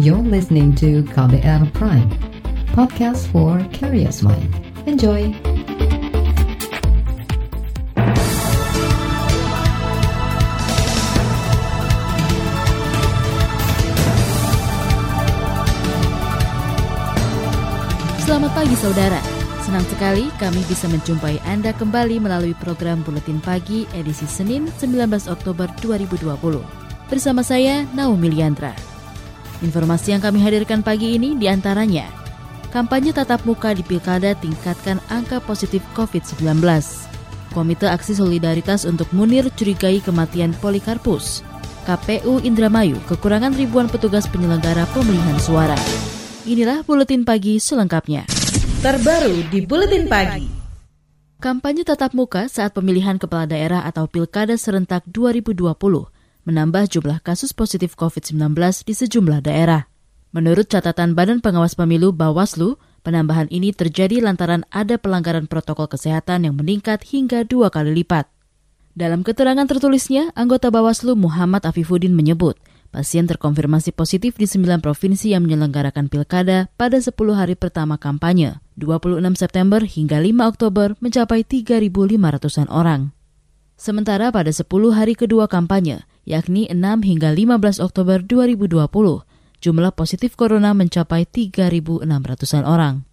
You're listening to KBR Prime, podcast for curious mind. Enjoy! Selamat pagi saudara. Senang sekali kami bisa menjumpai Anda kembali melalui program Buletin Pagi edisi Senin 19 Oktober 2020. Bersama saya Naomi Liandra. Informasi yang kami hadirkan pagi ini di antaranya Kampanye tatap muka di Pilkada tingkatkan angka positif COVID-19. Komite Aksi Solidaritas untuk Munir curigai kematian Polikarpus. KPU Indramayu kekurangan ribuan petugas penyelenggara pemilihan suara. Inilah buletin pagi selengkapnya. Terbaru di buletin pagi. Kampanye tatap muka saat pemilihan kepala daerah atau Pilkada serentak 2020 menambah jumlah kasus positif COVID-19 di sejumlah daerah. Menurut catatan Badan Pengawas Pemilu Bawaslu, penambahan ini terjadi lantaran ada pelanggaran protokol kesehatan yang meningkat hingga dua kali lipat. Dalam keterangan tertulisnya, anggota Bawaslu Muhammad Afifuddin menyebut, Pasien terkonfirmasi positif di 9 provinsi yang menyelenggarakan pilkada pada 10 hari pertama kampanye, 26 September hingga 5 Oktober mencapai 3.500-an orang. Sementara pada 10 hari kedua kampanye, yakni 6 hingga 15 Oktober 2020, jumlah positif corona mencapai 3.600-an orang.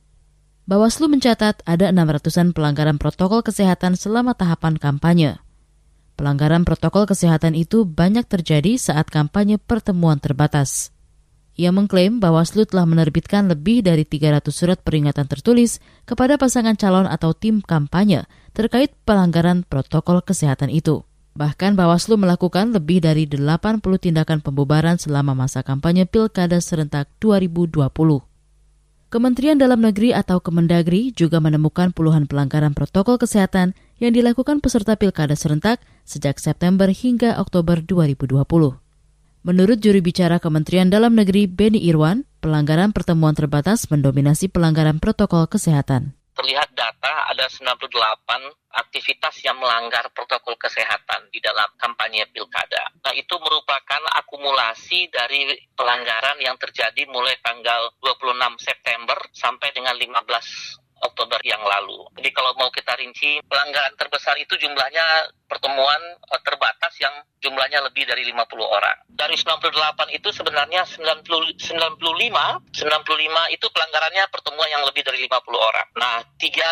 Bawaslu mencatat ada 600-an pelanggaran protokol kesehatan selama tahapan kampanye. Pelanggaran protokol kesehatan itu banyak terjadi saat kampanye pertemuan terbatas. Ia mengklaim Bawaslu telah menerbitkan lebih dari 300 surat peringatan tertulis kepada pasangan calon atau tim kampanye terkait pelanggaran protokol kesehatan itu. Bahkan Bawaslu melakukan lebih dari 80 tindakan pembubaran selama masa kampanye Pilkada serentak 2020. Kementerian Dalam Negeri atau Kemendagri juga menemukan puluhan pelanggaran protokol kesehatan yang dilakukan peserta pilkada serentak sejak September hingga Oktober 2020. Menurut juri bicara Kementerian Dalam Negeri Beni Irwan, pelanggaran pertemuan terbatas mendominasi pelanggaran protokol kesehatan terlihat data ada 98 aktivitas yang melanggar protokol kesehatan di dalam kampanye pilkada. Nah, itu merupakan akumulasi dari pelanggaran yang terjadi mulai tanggal 26 September sampai dengan 15 Oktober yang lalu. Jadi kalau mau kita rinci, pelanggaran terbesar itu jumlahnya pertemuan uh, terbatas yang jumlahnya lebih dari 50 orang. Dari 98 itu sebenarnya 90, 95, 95 itu pelanggarannya pertemuan yang lebih dari 50 orang. Nah, tiga,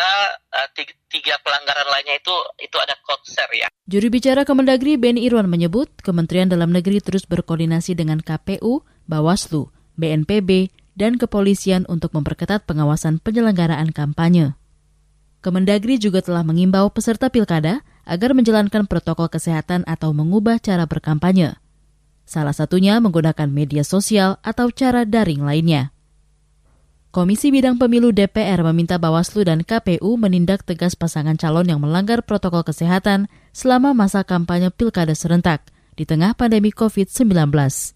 uh, tiga, pelanggaran lainnya itu itu ada konser ya. Juru bicara Kemendagri Beni Irwan menyebut Kementerian Dalam Negeri terus berkoordinasi dengan KPU, Bawaslu, BNPB, dan kepolisian untuk memperketat pengawasan penyelenggaraan kampanye. Kemendagri juga telah mengimbau peserta pilkada agar menjalankan protokol kesehatan atau mengubah cara berkampanye. Salah satunya menggunakan media sosial atau cara daring lainnya. Komisi Bidang Pemilu DPR meminta Bawaslu dan KPU menindak tegas pasangan calon yang melanggar protokol kesehatan selama masa kampanye pilkada serentak di tengah pandemi COVID-19.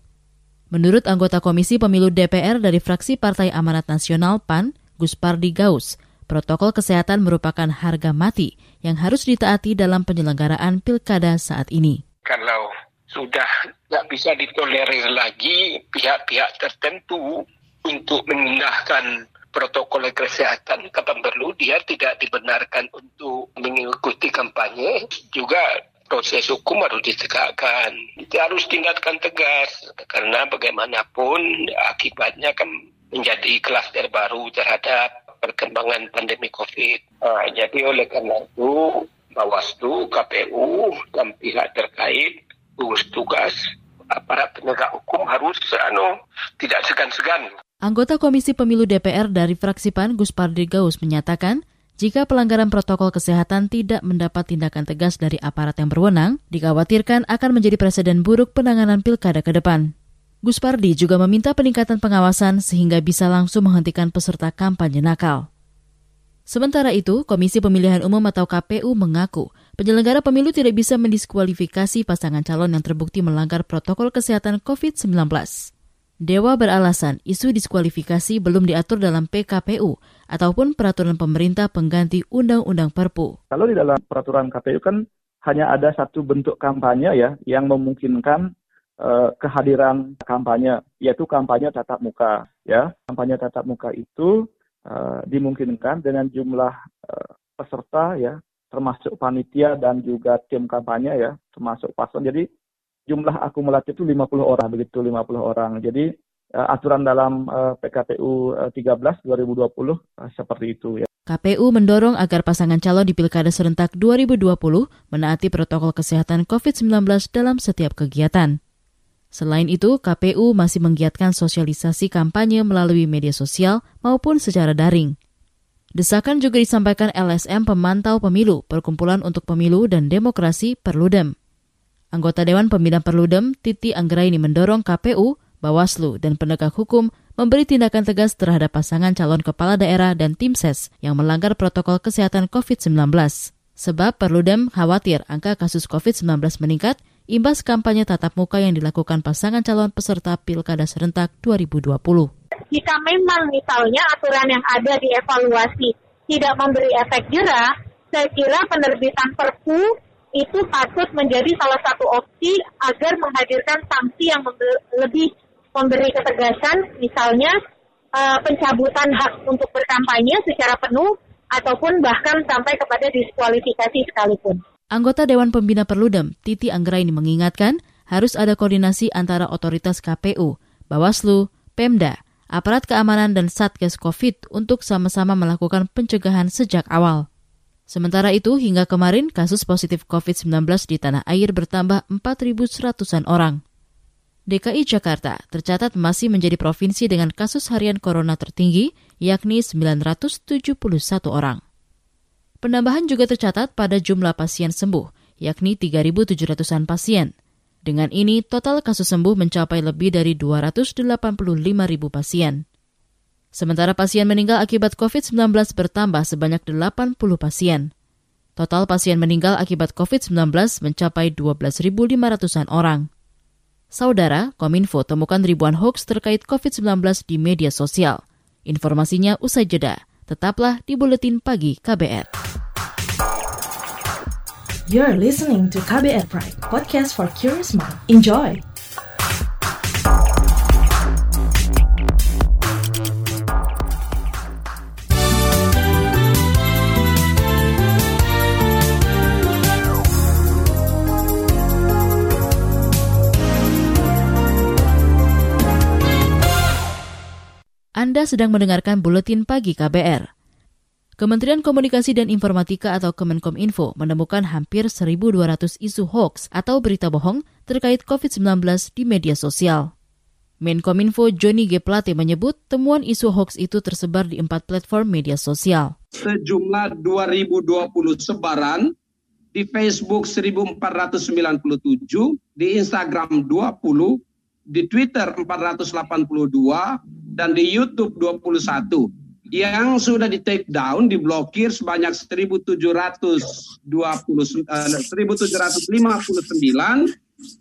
Menurut anggota Komisi Pemilu DPR dari fraksi Partai Amanat Nasional PAN, Gus Pardi Gaus, protokol kesehatan merupakan harga mati yang harus ditaati dalam penyelenggaraan pilkada saat ini. Kalau sudah tidak bisa ditolerir lagi pihak-pihak tertentu untuk mengindahkan protokol kesehatan kapan perlu dia tidak dibenarkan untuk mengikuti kampanye juga proses hukum harus ditegakkan. Itu harus tindakan tegas karena bagaimanapun akibatnya kan menjadi klaster baru terhadap perkembangan pandemi COVID. Nah, jadi oleh karena itu Bawaslu, KPU, dan pihak terkait gugus tugas aparat penegak hukum harus anu, tidak segan-segan. Anggota Komisi Pemilu DPR dari fraksi PAN Gus Pardi Gaus menyatakan jika pelanggaran protokol kesehatan tidak mendapat tindakan tegas dari aparat yang berwenang, dikhawatirkan akan menjadi presiden buruk penanganan pilkada ke depan. Gus Pardi juga meminta peningkatan pengawasan sehingga bisa langsung menghentikan peserta kampanye nakal. Sementara itu, Komisi Pemilihan Umum atau KPU mengaku penyelenggara pemilu tidak bisa mendiskualifikasi pasangan calon yang terbukti melanggar protokol kesehatan COVID-19. Dewa beralasan isu diskualifikasi belum diatur dalam PKPU ataupun peraturan pemerintah pengganti Undang-Undang Perpu. Kalau di dalam peraturan KPU kan hanya ada satu bentuk kampanye ya yang memungkinkan uh, kehadiran kampanye, yaitu kampanye tatap muka. Ya, kampanye tatap muka itu uh, dimungkinkan dengan jumlah uh, peserta ya, termasuk panitia dan juga tim kampanye ya, termasuk paslon. Jadi jumlah akumulatif itu 50 orang begitu 50 orang. Jadi uh, aturan dalam uh, PKPU uh, 13 2020 uh, seperti itu ya. KPU mendorong agar pasangan calon di Pilkada serentak 2020 menaati protokol kesehatan COVID-19 dalam setiap kegiatan. Selain itu, KPU masih menggiatkan sosialisasi kampanye melalui media sosial maupun secara daring. Desakan juga disampaikan LSM Pemantau Pemilu, Perkumpulan untuk Pemilu dan Demokrasi Perludem. Anggota Dewan Pembina Perludem, Titi Anggraini mendorong KPU, Bawaslu, dan penegak hukum memberi tindakan tegas terhadap pasangan calon kepala daerah dan tim ses yang melanggar protokol kesehatan COVID-19. Sebab Perludem khawatir angka kasus COVID-19 meninggat imbas kampanye tatap muka yang dilakukan pasangan calon peserta Pilkada serentak 2020. Jika memang misalnya aturan yang ada dievaluasi tidak memberi efek jerah, saya kira penerbitan Perpu itu patut menjadi salah satu opsi agar menghadirkan sanksi yang lebih memberi ketegasan, misalnya uh, pencabutan hak untuk berkampanye secara penuh ataupun bahkan sampai kepada diskualifikasi sekalipun. Anggota Dewan Pembina Perludem, Titi Anggraini mengingatkan harus ada koordinasi antara otoritas KPU, Bawaslu, Pemda, aparat keamanan dan Satgas COVID untuk sama-sama melakukan pencegahan sejak awal. Sementara itu, hingga kemarin kasus positif COVID-19 di tanah air bertambah 4.100-an orang. DKI Jakarta tercatat masih menjadi provinsi dengan kasus harian corona tertinggi, yakni 971 orang. Penambahan juga tercatat pada jumlah pasien sembuh, yakni 3.700-an pasien. Dengan ini, total kasus sembuh mencapai lebih dari 285.000 pasien. Sementara pasien meninggal akibat COVID-19 bertambah sebanyak 80 pasien. Total pasien meninggal akibat COVID-19 mencapai 12.500-an orang. Saudara, Kominfo temukan ribuan hoax terkait COVID-19 di media sosial. Informasinya usai jeda. Tetaplah di Buletin Pagi KBR. You're listening to KBR Pride, podcast for curious mind. Enjoy! Anda sedang mendengarkan Buletin Pagi KBR. Kementerian Komunikasi dan Informatika atau Kemenkominfo menemukan hampir 1.200 isu hoax atau berita bohong terkait COVID-19 di media sosial. Menkominfo Joni G. Plate menyebut temuan isu hoax itu tersebar di empat platform media sosial. Sejumlah 2020 sebaran, di Facebook 1497, di Instagram 20, di Twitter 482, dan di YouTube 21 yang sudah di take down diblokir sebanyak 1720 uh, 1759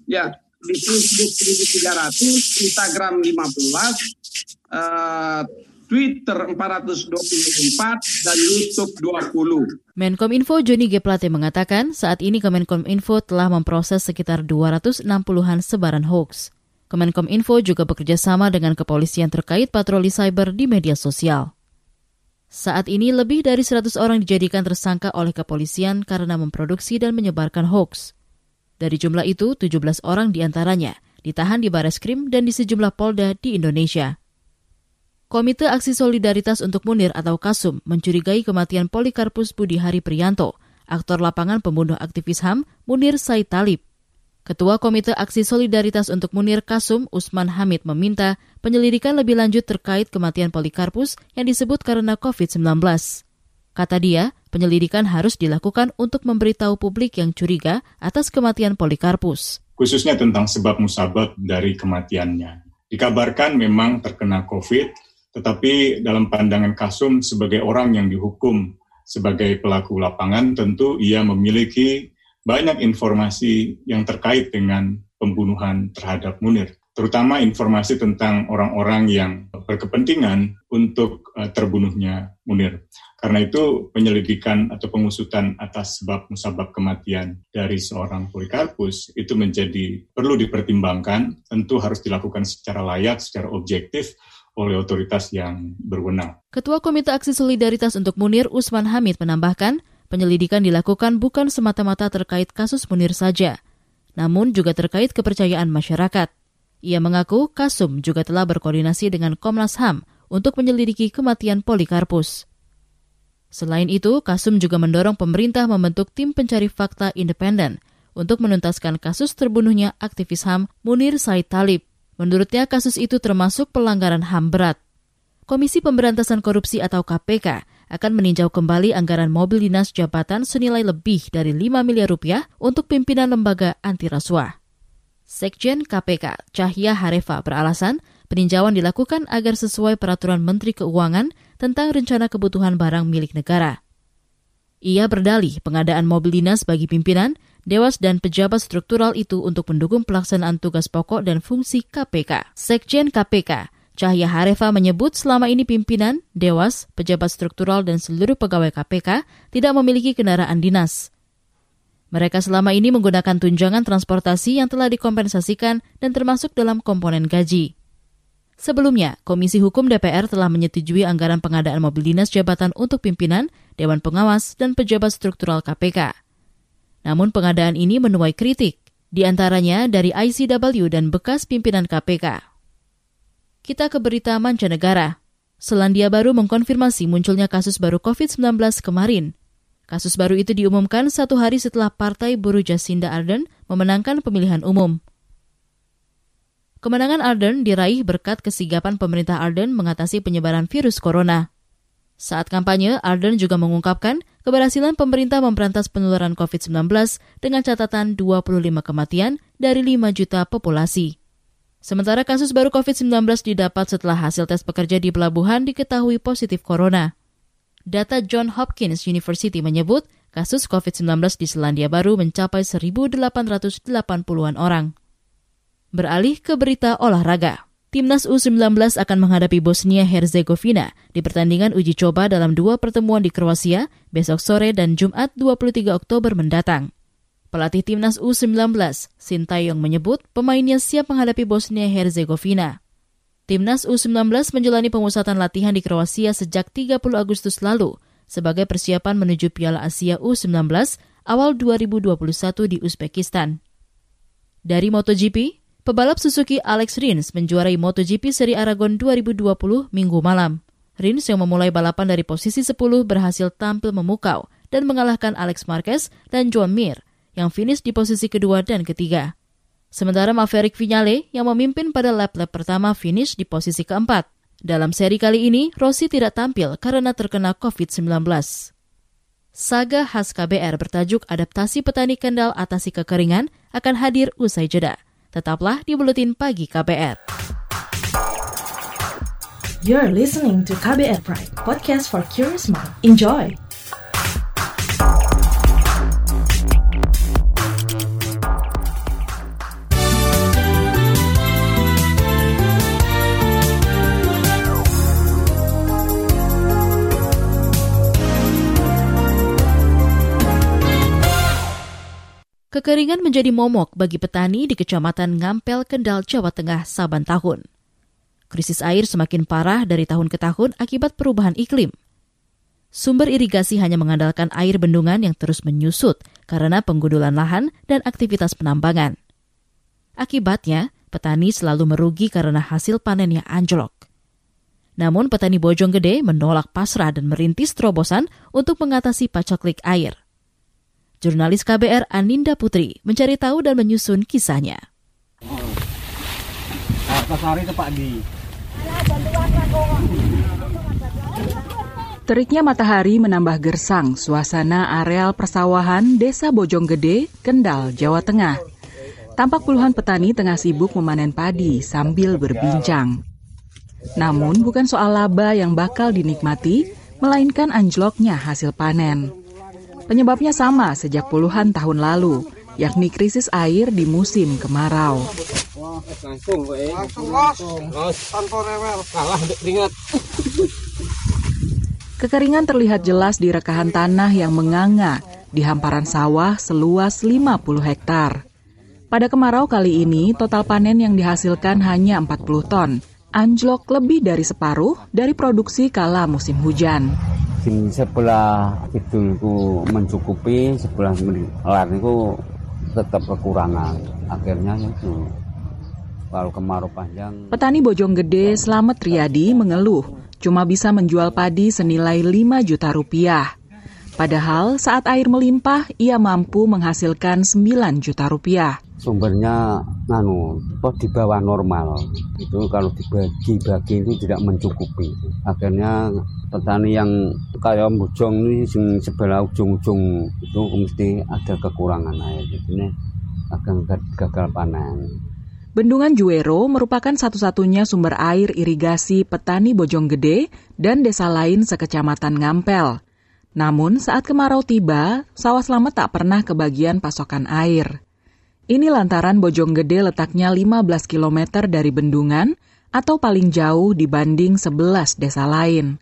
ya di Facebook 1300 Instagram 15 uh, Twitter 424 dan YouTube 20. Menkominfo Joni G. Plate mengatakan saat ini Kemenkominfo telah memproses sekitar 260-an sebaran hoax. Kemenkominfo juga bekerja sama dengan kepolisian terkait patroli cyber di media sosial. Saat ini lebih dari 100 orang dijadikan tersangka oleh kepolisian karena memproduksi dan menyebarkan hoax. Dari jumlah itu, 17 orang di antaranya ditahan di Bares Krim dan di sejumlah polda di Indonesia. Komite Aksi Solidaritas untuk Munir atau KASUM mencurigai kematian Polikarpus Budi Hari Prianto, aktor lapangan pembunuh aktivis HAM Munir Said Talib. Ketua Komite Aksi Solidaritas untuk Munir Kasum, Usman Hamid meminta penyelidikan lebih lanjut terkait kematian Polikarpus yang disebut karena COVID-19. Kata dia, penyelidikan harus dilakukan untuk memberitahu publik yang curiga atas kematian Polikarpus. Khususnya tentang sebab musabab dari kematiannya. Dikabarkan memang terkena COVID, tetapi dalam pandangan Kasum sebagai orang yang dihukum sebagai pelaku lapangan, tentu ia memiliki banyak informasi yang terkait dengan pembunuhan terhadap Munir. terutama informasi tentang orang-orang yang berkepentingan untuk uh, terbunuhnya Munir. Karena itu penyelidikan atau pengusutan atas sebab musabab kematian dari seorang Polikarpus itu menjadi perlu dipertimbangkan, tentu harus dilakukan secara layak, secara objektif oleh otoritas yang berwenang. Ketua Komite Aksi Solidaritas untuk Munir Usman Hamid menambahkan, penyelidikan dilakukan bukan semata-mata terkait kasus Munir saja, namun juga terkait kepercayaan masyarakat. Ia mengaku Kasum juga telah berkoordinasi dengan Komnas HAM untuk menyelidiki kematian Polikarpus. Selain itu, Kasum juga mendorong pemerintah membentuk tim pencari fakta independen untuk menuntaskan kasus terbunuhnya aktivis HAM Munir Said Talib. Menurutnya kasus itu termasuk pelanggaran HAM berat. Komisi Pemberantasan Korupsi atau KPK akan meninjau kembali anggaran mobil dinas jabatan senilai lebih dari 5 miliar rupiah untuk pimpinan lembaga anti rasuah. Sekjen KPK Cahya Harefa beralasan peninjauan dilakukan agar sesuai peraturan Menteri Keuangan tentang rencana kebutuhan barang milik negara. Ia berdalih pengadaan mobil dinas bagi pimpinan, dewas dan pejabat struktural itu untuk mendukung pelaksanaan tugas pokok dan fungsi KPK. Sekjen KPK Cahya Harefa menyebut selama ini pimpinan, dewas, pejabat struktural, dan seluruh pegawai KPK tidak memiliki kendaraan dinas. Mereka selama ini menggunakan tunjangan transportasi yang telah dikompensasikan dan termasuk dalam komponen gaji. Sebelumnya, Komisi Hukum DPR telah menyetujui anggaran pengadaan mobil dinas jabatan untuk pimpinan, Dewan Pengawas, dan pejabat struktural KPK. Namun pengadaan ini menuai kritik, di antaranya dari ICW dan bekas pimpinan KPK. Kita ke berita mancanegara. Selandia Baru mengkonfirmasi munculnya kasus baru COVID-19 kemarin. Kasus baru itu diumumkan satu hari setelah Partai Buruh Jacinda Ardern memenangkan pemilihan umum. Kemenangan Ardern diraih berkat kesigapan pemerintah Ardern mengatasi penyebaran virus corona. Saat kampanye, Ardern juga mengungkapkan keberhasilan pemerintah memberantas penularan COVID-19 dengan catatan 25 kematian dari 5 juta populasi. Sementara kasus baru COVID-19 didapat setelah hasil tes pekerja di pelabuhan diketahui positif corona. Data John Hopkins University menyebut kasus COVID-19 di Selandia Baru mencapai 1.880-an orang. Beralih ke berita olahraga. Timnas U19 akan menghadapi Bosnia-Herzegovina di pertandingan uji coba dalam dua pertemuan di Kroasia besok sore dan Jumat 23 Oktober mendatang. Pelatih timnas U19, Sintayong menyebut pemainnya siap menghadapi Bosnia-Herzegovina. Timnas U19 menjalani pemusatan latihan di Kroasia sejak 30 Agustus lalu sebagai persiapan menuju Piala Asia U19 awal 2021 di Uzbekistan. Dari MotoGP, pebalap Suzuki Alex Rins menjuarai MotoGP Seri Aragon 2020 minggu malam. Rins yang memulai balapan dari posisi 10 berhasil tampil memukau dan mengalahkan Alex Marquez dan Joan Mir yang finish di posisi kedua dan ketiga. Sementara Maverick Vinale yang memimpin pada lap-lap pertama finish di posisi keempat. Dalam seri kali ini, Rossi tidak tampil karena terkena COVID-19. Saga khas KBR bertajuk Adaptasi Petani Kendal Atasi Kekeringan akan hadir usai jeda. Tetaplah di Buletin Pagi KBR. You're listening to KBR Pride, podcast for curious mind. Enjoy! Kekeringan menjadi momok bagi petani di Kecamatan Ngampel, Kendal, Jawa Tengah saban tahun. Krisis air semakin parah dari tahun ke tahun akibat perubahan iklim. Sumber irigasi hanya mengandalkan air bendungan yang terus menyusut karena penggudulan lahan dan aktivitas penambangan. Akibatnya, petani selalu merugi karena hasil panennya anjlok. Namun petani Bojonggede menolak pasrah dan merintis terobosan untuk mengatasi pacaklik air – Jurnalis KBR Aninda Putri mencari tahu dan menyusun kisahnya. Teriknya matahari menambah gersang suasana areal persawahan Desa Bojonggede, Kendal, Jawa Tengah. Tampak puluhan petani tengah sibuk memanen padi sambil berbincang. Namun bukan soal laba yang bakal dinikmati, melainkan anjloknya hasil panen. Penyebabnya sama sejak puluhan tahun lalu, yakni krisis air di musim kemarau. Kekeringan terlihat jelas di rekahan tanah yang menganga di hamparan sawah seluas 50 hektar. Pada kemarau kali ini, total panen yang dihasilkan hanya 40 ton, anjlok lebih dari separuh dari produksi kala musim hujan. Sebelah kidulku mencukupi, sebelah lain tetap kekurangan. Akhirnya itu kalau kemarau panjang. Petani Bojonggede Slamet Riyadi mengeluh cuma bisa menjual padi senilai 5 juta rupiah. Padahal saat air melimpah, ia mampu menghasilkan 9 juta rupiah. Sumbernya nganu, kok di bawah normal. Itu kalau dibagi-bagi itu tidak mencukupi. Akhirnya petani yang kayak bujong ini sebelah ujung-ujung itu mesti ada kekurangan air. Jadi akan gagal panen. Bendungan Juero merupakan satu-satunya sumber air irigasi petani Bojonggede dan desa lain sekecamatan Ngampel. Namun saat kemarau tiba, sawah selamat tak pernah kebagian pasokan air. Ini lantaran Bojonggede letaknya 15 km dari bendungan atau paling jauh dibanding 11 desa lain.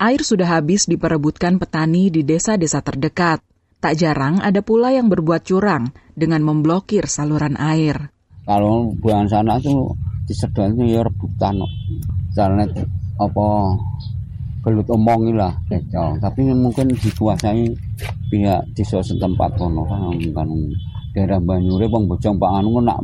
Air sudah habis diperebutkan petani di desa-desa terdekat. Tak jarang ada pula yang berbuat curang dengan memblokir saluran air. Kalau buang sana tuh disedotnya ya rebutan caranya apa gelut omongi lah tapi mungkin dikuasai pihak desa setempat kono kan daerah Banyurep wong bojong Pak Anu nak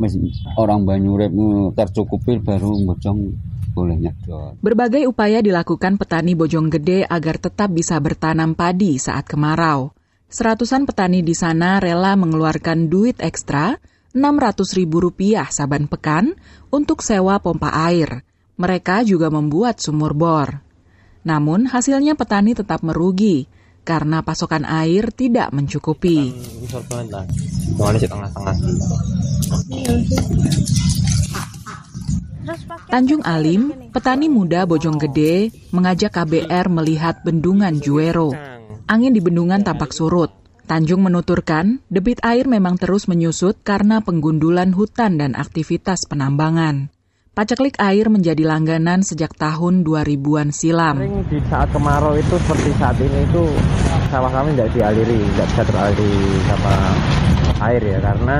orang Banyurep tercukupi baru bojong boleh nyedot. Berbagai upaya dilakukan petani Bojonggede agar tetap bisa bertanam padi saat kemarau. Seratusan petani di sana rela mengeluarkan duit ekstra Rp600.000 saban pekan untuk sewa pompa air. Mereka juga membuat sumur bor. Namun hasilnya petani tetap merugi karena pasokan air tidak mencukupi. Tanjung Alim, petani muda Bojonggede, mengajak KBR melihat bendungan Juero. Angin di bendungan tampak surut. Tanjung menuturkan, debit air memang terus menyusut karena penggundulan hutan dan aktivitas penambangan. Paceklik air menjadi langganan sejak tahun 2000-an silam. Di saat kemarau itu seperti saat ini itu sawah kami tidak dialiri, tidak bisa teraliri sama air ya karena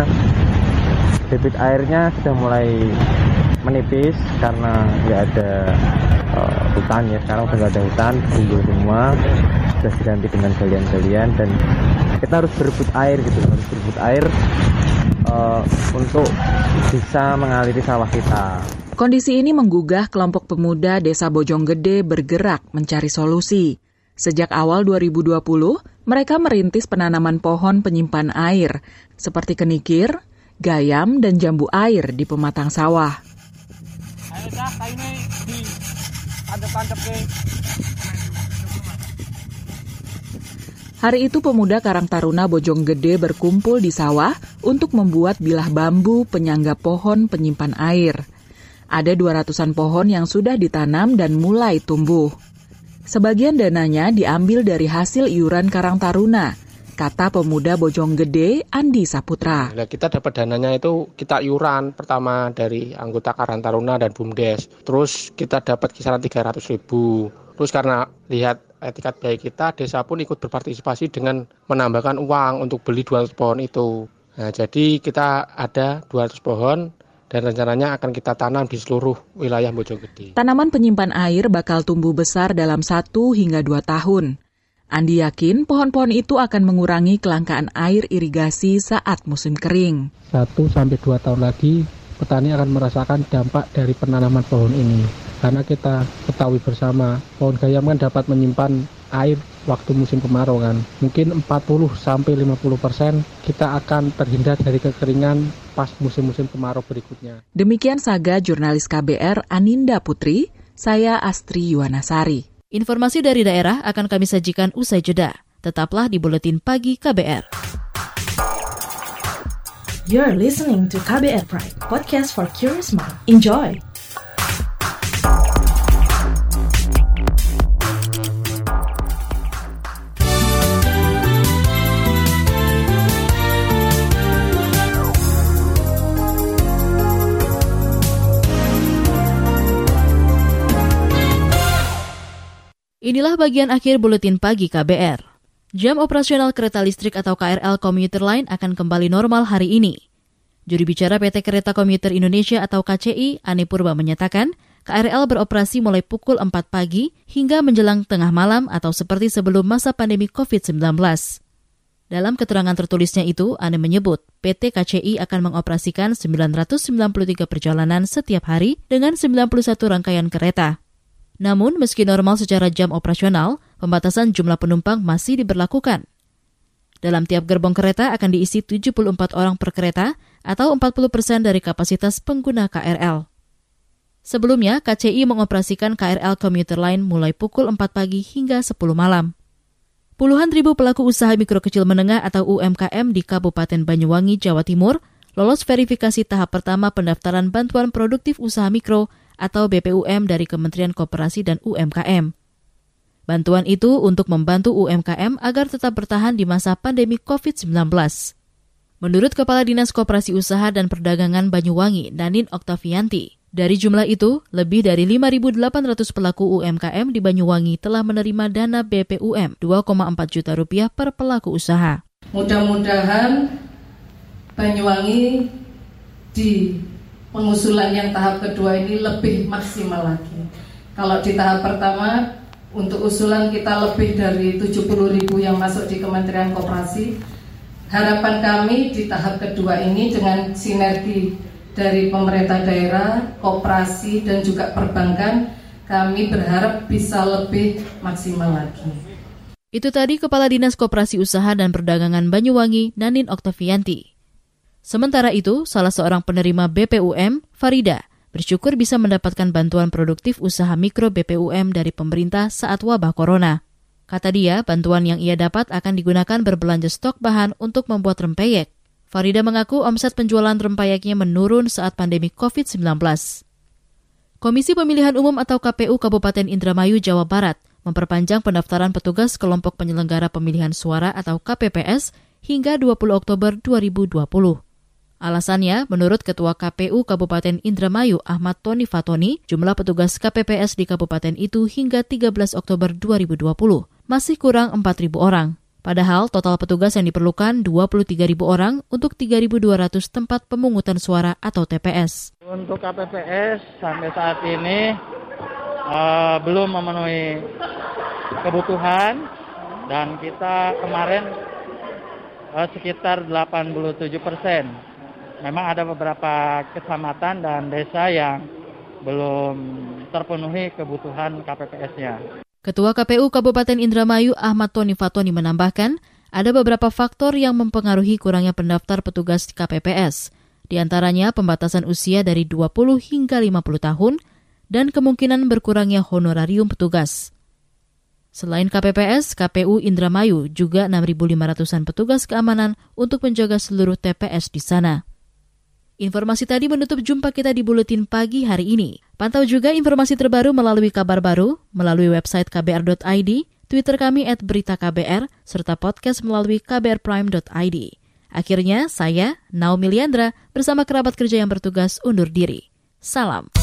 debit airnya sudah mulai menipis karena nggak ada uh, hutan ya sekarang sudah ada hutan tumbuh semua sudah diganti dengan galian-galian dan kita harus berebut air gitu harus berebut air uh, untuk bisa mengaliri sawah kita. Kondisi ini menggugah kelompok pemuda Desa Bojonggede bergerak mencari solusi. Sejak awal 2020, mereka merintis penanaman pohon penyimpan air seperti kenikir, gayam, dan jambu air di pematang sawah. Ayo dah, di Hari itu pemuda Karang Taruna Bojonggede berkumpul di sawah untuk membuat bilah bambu penyangga pohon penyimpan air. Ada 200-an pohon yang sudah ditanam dan mulai tumbuh. Sebagian dananya diambil dari hasil iuran Karang Taruna, kata pemuda Bojonggede Andi Saputra. Nah, kita dapat dananya itu kita iuran pertama dari anggota Karang Taruna dan BUMDes. Terus kita dapat kisaran 300 ribu. Terus karena lihat etikat baik kita, desa pun ikut berpartisipasi dengan menambahkan uang untuk beli 200 pohon itu. Nah, jadi kita ada 200 pohon dan rencananya akan kita tanam di seluruh wilayah Bojonggede. Tanaman penyimpan air bakal tumbuh besar dalam 1 hingga 2 tahun. Andi yakin pohon-pohon itu akan mengurangi kelangkaan air irigasi saat musim kering. 1 sampai 2 tahun lagi petani akan merasakan dampak dari penanaman pohon ini karena kita ketahui bersama pohon gayam kan dapat menyimpan air waktu musim kemarau kan mungkin 40 sampai 50 persen kita akan terhindar dari kekeringan pas musim-musim kemarau berikutnya. Demikian saga jurnalis KBR Aninda Putri, saya Astri Yuwanasari. Informasi dari daerah akan kami sajikan usai jeda. Tetaplah di Buletin Pagi KBR. You're listening to KBR Pride, podcast for curious mind. Enjoy! Inilah bagian akhir buletin pagi KBR. Jam operasional kereta listrik atau KRL komuter Line akan kembali normal hari ini. Juri bicara PT Kereta Komuter Indonesia atau KCI, Ane Purba menyatakan, KRL beroperasi mulai pukul 4 pagi hingga menjelang tengah malam atau seperti sebelum masa pandemi COVID-19. Dalam keterangan tertulisnya itu, Ane menyebut PT KCI akan mengoperasikan 993 perjalanan setiap hari dengan 91 rangkaian kereta. Namun, meski normal secara jam operasional, pembatasan jumlah penumpang masih diberlakukan. Dalam tiap gerbong kereta akan diisi 74 orang per kereta atau 40 persen dari kapasitas pengguna KRL. Sebelumnya, KCI mengoperasikan KRL Commuter Line mulai pukul 4 pagi hingga 10 malam. Puluhan ribu pelaku usaha mikro kecil menengah atau UMKM di Kabupaten Banyuwangi, Jawa Timur lolos verifikasi tahap pertama pendaftaran bantuan produktif usaha mikro atau BPUM dari Kementerian Koperasi dan UMKM. Bantuan itu untuk membantu UMKM agar tetap bertahan di masa pandemi COVID-19. Menurut Kepala Dinas Koperasi Usaha dan Perdagangan Banyuwangi, Nanin Oktavianti, dari jumlah itu, lebih dari 5.800 pelaku UMKM di Banyuwangi telah menerima dana BPUM 2,4 juta rupiah per pelaku usaha. Mudah-mudahan Banyuwangi di pengusulan yang tahap kedua ini lebih maksimal lagi. Kalau di tahap pertama untuk usulan kita lebih dari 70 ribu yang masuk di Kementerian Koperasi. Harapan kami di tahap kedua ini dengan sinergi dari pemerintah daerah, koperasi dan juga perbankan, kami berharap bisa lebih maksimal lagi. Itu tadi Kepala Dinas Koperasi Usaha dan Perdagangan Banyuwangi, Nanin Oktavianti. Sementara itu, salah seorang penerima BPUM, Farida, bersyukur bisa mendapatkan bantuan produktif usaha mikro BPUM dari pemerintah saat wabah corona. Kata dia, bantuan yang ia dapat akan digunakan berbelanja stok bahan untuk membuat rempeyek. Farida mengaku omset penjualan rempeyeknya menurun saat pandemi COVID-19. Komisi Pemilihan Umum atau KPU Kabupaten Indramayu, Jawa Barat memperpanjang pendaftaran petugas kelompok penyelenggara pemilihan suara atau KPPS hingga 20 Oktober 2020. Alasannya, menurut Ketua KPU Kabupaten Indramayu Ahmad Tony Fatoni, jumlah petugas KPPS di kabupaten itu hingga 13 Oktober 2020 masih kurang 4.000 orang. Padahal total petugas yang diperlukan 23.000 orang untuk 3.200 tempat pemungutan suara atau TPS. Untuk KPPS sampai saat ini uh, belum memenuhi kebutuhan dan kita kemarin uh, sekitar 87 persen memang ada beberapa kecamatan dan desa yang belum terpenuhi kebutuhan KPPS-nya. Ketua KPU Kabupaten Indramayu Ahmad Tony Fatoni menambahkan, ada beberapa faktor yang mempengaruhi kurangnya pendaftar petugas KPPS, di antaranya pembatasan usia dari 20 hingga 50 tahun dan kemungkinan berkurangnya honorarium petugas. Selain KPPS, KPU Indramayu juga 6.500-an petugas keamanan untuk menjaga seluruh TPS di sana. Informasi tadi menutup jumpa kita di Buletin Pagi hari ini. Pantau juga informasi terbaru melalui kabar baru, melalui website kbr.id, Twitter kami at berita KBR, serta podcast melalui kbrprime.id. Akhirnya, saya, Naomi Liandra, bersama kerabat kerja yang bertugas undur diri. Salam.